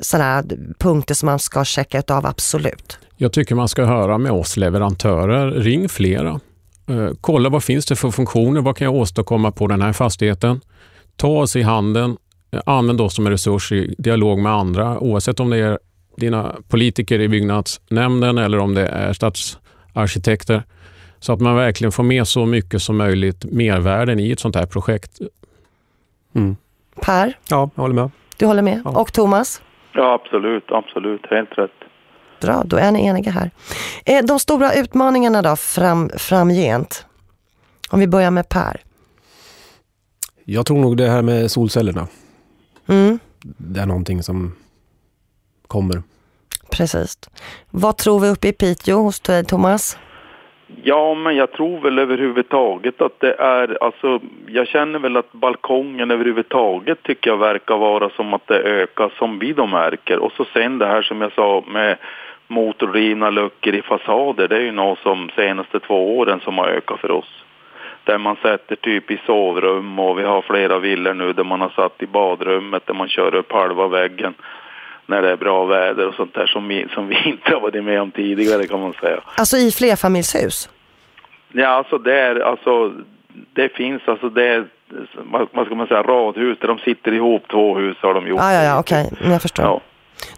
sådana punkter som man ska checka av absolut? Jag tycker man ska höra med oss leverantörer. Ring flera. Eh, kolla vad finns det för funktioner? Vad kan jag åstadkomma på den här fastigheten? Ta oss i handen. Eh, använd oss som en resurs i dialog med andra oavsett om det är dina politiker i byggnadsnämnden eller om det är stats arkitekter. Så att man verkligen får med så mycket som möjligt mervärden i ett sånt här projekt. Mm. Per? Ja, jag håller med. Du håller med? Ja. Och Thomas? Ja, absolut. Absolut. Helt rätt. Bra, då är ni eniga här. Eh, de stora utmaningarna då fram, framgent? Om vi börjar med Per. Jag tror nog det här med solcellerna. Mm. Det är någonting som kommer. Precis. Vad tror vi uppe i Piteå hos dig, Thomas? Ja, men jag tror väl överhuvudtaget att det är, alltså jag känner väl att balkongen överhuvudtaget tycker jag verkar vara som att det ökar som vi då märker. Och så sen det här som jag sa med motordrivna luckor i fasader, det är ju något som senaste två åren som har ökat för oss. Där man sätter typ i sovrum och vi har flera villor nu där man har satt i badrummet där man kör upp halva väggen när det är bra väder och sånt där som vi, som vi *laughs* inte har varit med om tidigare kan man säga. Alltså i flerfamiljshus? Ja, alltså det är, alltså det finns, alltså det är, vad ska man säga, radhus där de sitter ihop, två hus har de gjort. Ah, ja, ja, okej, okay. jag förstår. Ja.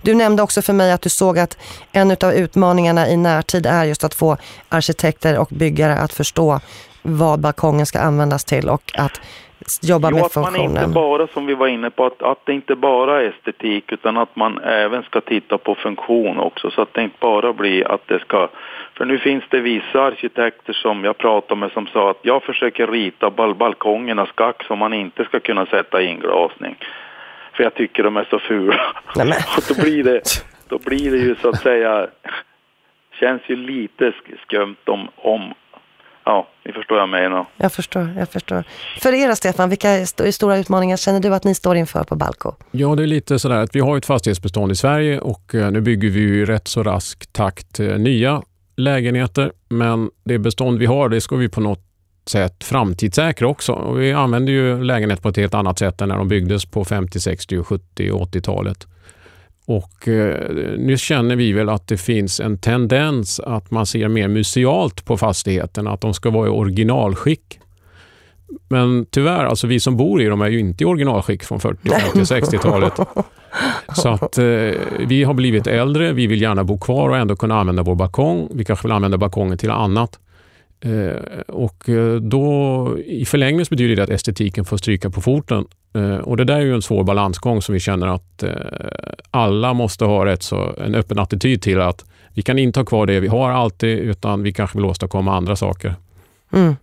Du nämnde också för mig att du såg att en av utmaningarna i närtid är just att få arkitekter och byggare att förstå vad balkongen ska användas till och att jobba jo, med funktionen. att man inte bara, som vi var inne på, att, att det inte bara är estetik utan att man även ska titta på funktion också så att det inte bara blir att det ska för nu finns det vissa arkitekter som jag pratade med som sa att jag försöker rita bal balkongerna skack så man inte ska kunna sätta inglasning. För jag tycker de är så fula. *laughs* och då blir, det, då blir det ju så att säga känns ju lite sk- skumt om, om ja, ni förstår vad jag menar. Jag förstår, jag förstår. För er Stefan, vilka st- stora utmaningar känner du att ni står inför på Balko? Ja, det är lite sådär att vi har ett fastighetsbestånd i Sverige och eh, nu bygger vi ju i rätt så rask takt eh, nya lägenheter. Men det bestånd vi har, det ska vi på något sätt framtidssäkra också. Och vi använder ju lägenhet på ett helt annat sätt än när de byggdes på 50, 60, 70 och 80-talet. Och eh, nu känner vi väl att det finns en tendens att man ser mer musealt på fastigheterna, att de ska vara i originalskick. Men tyvärr, alltså vi som bor i dem är ju inte i originalskick från 40, 50, 60-talet. Så att eh, vi har blivit äldre, vi vill gärna bo kvar och ändå kunna använda vår balkong. Vi kanske vill använda balkongen till annat. Eh, och eh, då i förlängningen betyder det att estetiken får stryka på foten. Eh, och det där är ju en svår balansgång som vi känner att eh, alla måste ha rätt så en öppen attityd till att vi kan inte ha kvar det vi har alltid utan vi kanske vill åstadkomma andra saker. Mm.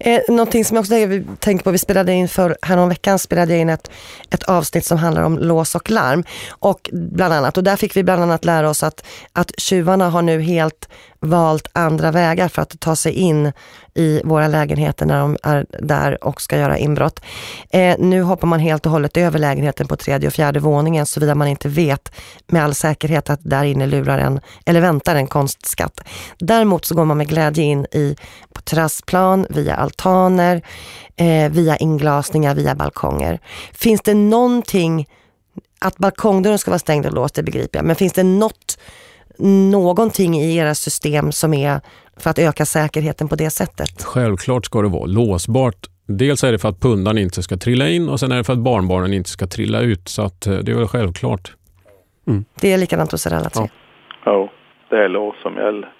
Eh, någonting som jag också tänker- tänker på, vi spelade in för, häromveckan spelade jag in ett, ett avsnitt som handlar om lås och larm. Och bland annat, och där fick vi bland annat lära oss att, att tjuvarna har nu helt valt andra vägar för att ta sig in i våra lägenheter när de är där och ska göra inbrott. Eh, nu hoppar man helt och hållet över lägenheten på tredje och fjärde våningen såvida man inte vet med all säkerhet att där inne lurar en, eller väntar en konstskatt. Däremot så går man med glädje in i på terrassplan, via altaner, eh, via inglasningar, via balkonger. Finns det någonting, att balkongdörren ska vara stängd och låst, det begriper jag, men finns det något, någonting i era system som är för att öka säkerheten på det sättet? Självklart ska det vara låsbart. Dels är det för att pundan inte ska trilla in och sen är det för att barnbarnen inte ska trilla ut. Så att eh, det är väl självklart. Det är likadant hos er alla tre. Ja, det är lås som gäller.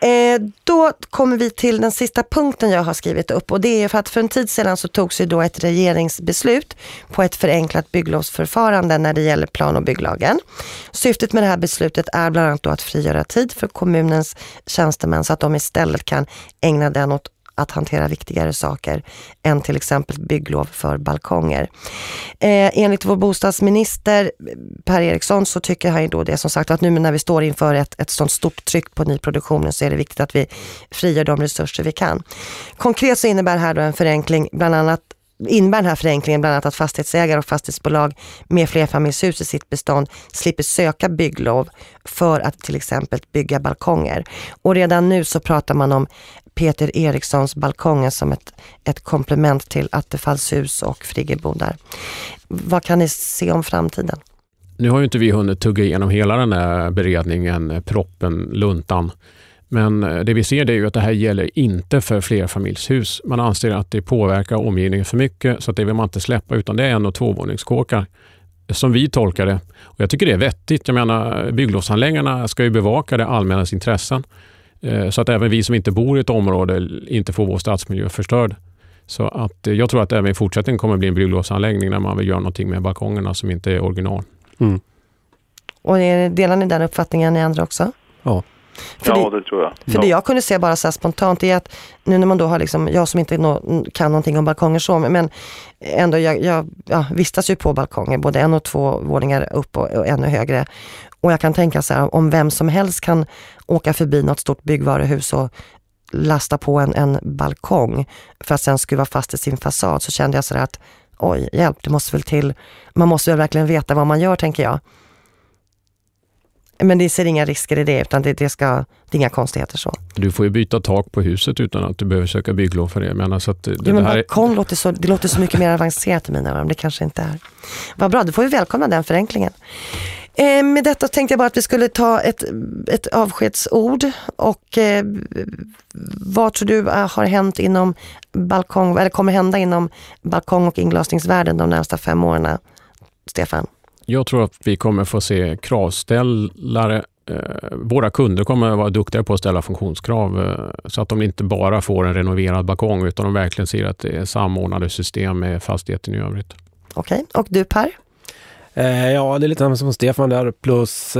Eh, då kommer vi till den sista punkten jag har skrivit upp och det är för att för en tid sedan så togs ju då ett regeringsbeslut på ett förenklat bygglovsförfarande när det gäller plan och bygglagen. Syftet med det här beslutet är bland annat då att frigöra tid för kommunens tjänstemän så att de istället kan ägna den åt att hantera viktigare saker än till exempel bygglov för balkonger. Eh, enligt vår bostadsminister eh, Per Eriksson så tycker han ju då det som sagt att nu när vi står inför ett, ett sånt stort tryck på nyproduktionen så är det viktigt att vi frigör de resurser vi kan. Konkret så innebär det här då en förenkling bland annat innebär den här förenklingen bland annat att fastighetsägare och fastighetsbolag med flerfamiljshus i sitt bestånd slipper söka bygglov för att till exempel bygga balkonger. Och redan nu så pratar man om Peter Erikssons balkonger som ett, ett komplement till Attefallshus och friggebodar. Vad kan ni se om framtiden? Nu har ju inte vi hunnit tugga igenom hela den här beredningen, eh, proppen, luntan. Men eh, det vi ser det är ju att det här gäller inte för flerfamiljshus. Man anser att det påverkar omgivningen för mycket så att det vill man inte släppa utan det är en och tvåvåningskåkar. Som vi tolkar det. Och jag tycker det är vettigt. Jag menar bygglovshandläggarna ska ju bevaka det allmännas intressen. Eh, Så att även vi som inte bor i ett område inte får vår stadsmiljö förstörd. Så att eh, jag tror att det även i fortsättningen kommer bli en bygglovsanläggning när man vill göra någonting med balkongerna som inte är original. Och är- delar ni den uppfattningen ni andra också? Ja. För ja, det, det tror jag. För ja. det jag kunde se bara så spontant är att nu när man då har liksom, jag som inte nå, kan någonting om balkonger så, men ändå jag, jag ja, vistas ju på balkonger, både en och två våningar upp och, och ännu högre. Och jag kan tänka så här, om vem som helst kan åka förbi något stort byggvaruhus och lasta på en, en balkong för att sen skruva fast i sin fasad så kände jag så där att oj, hjälp, det måste väl till, man måste väl verkligen veta vad man gör tänker jag. Men det ser inga risker i det utan det, det, ska, det är inga konstigheter så. Du får ju byta tak på huset utan att du behöver söka bygglov för det. Jag menar, så att det, Jo, det men är, balkong låter så, det låter så mycket mer avancerat i mina öron. Det kanske inte är. Vad bra, då får vi välkomna den förenklingen. Eh, med detta tänkte jag bara att vi skulle ta ett, ett avskedsord. Och eh, vad tror du eh, har hänt inom balkong, eller kommer hända inom balkong och inglasningsvärlden de närmsta fem åren? Stefan? Jag tror att vi kommer få se kravställare. Eh, våra kunder kommer att vara duktiga på att ställa funktionskrav eh, så att de inte bara får en renoverad balkong utan de verkligen ser att det är samordnade system med fastigheten i övrigt. Okej, och du Per? Eh, ja, det är lite samma som Stefan där. Plus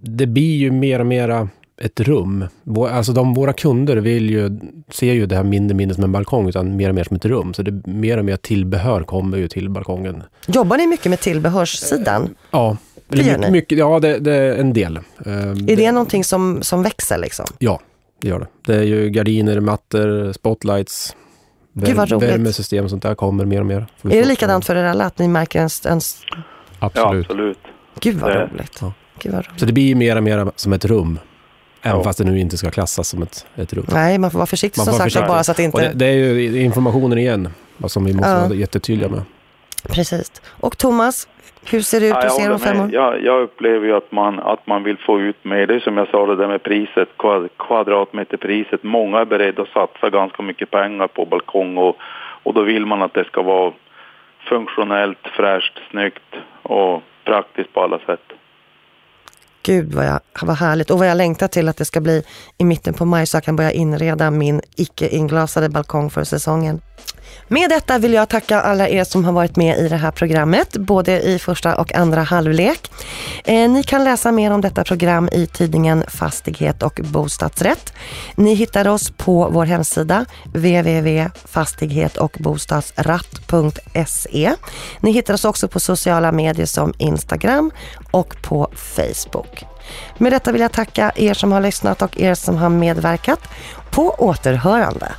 det blir ju mer och mera ett rum. Vå- Alltså de, våra kunder vill ju, ser ju det här mindre mindre som en balkong utan mer och mer som ett rum. Så det mer och mer tillbehör kommer ju till balkongen. Jobbar ni mycket med tillbehörssidan? Ja, Det gör mycket, ni. mycket, ja, det, det är en del. Eh, Är det någonting som, som växer liksom? Ja, det gör det. Det är ju gardiner, mattor, spotlights, roligt. värmesystem och sånt där kommer mer och mer. Är det likadant för er alla? Att ni märker en, en Ja, Absolut. absolut. gud vad Det- roligt. Ja. Gud vad roligt. Så det blir mer och mer som ett rum. Även Ja. fast det nu inte ska klassas som ett, ett rum. Nej, man får vara försiktig Man som sagt försiktig. bara så att det Och det, inte... det är ju informationen igen, vad som vi måste Ja. vara jättetydliga med. Precis. Och Thomas, hur ser det ut Ja, jag, hos er om fem år? Jag, jag upplever ju att man, att man vill få ut mer. Det är som jag sa det där med priset, kvad- kvadratmeterpriset. Många är beredda att satsa ganska mycket pengar på balkong och, och då vill man att det ska vara funktionellt, fräscht, snyggt och praktiskt på alla sätt. Gud vad, jag, vad härligt och vad jag längtar till att det ska bli i mitten på maj så jag kan börja inreda min icke inglasade balkong för säsongen. Med detta vill jag tacka alla er som har varit med i det här programmet, både i första och andra halvlek. Eh, ni kan läsa mer om detta program i tidningen Fastighet och bostadsrätt. Ni hittar oss på vår hemsida www.fastighetocbostadsratt.se. Ni hittar oss också på sociala medier som Instagram och på Facebook. Med detta vill jag tacka er som har lyssnat och er som har medverkat. På återhörande.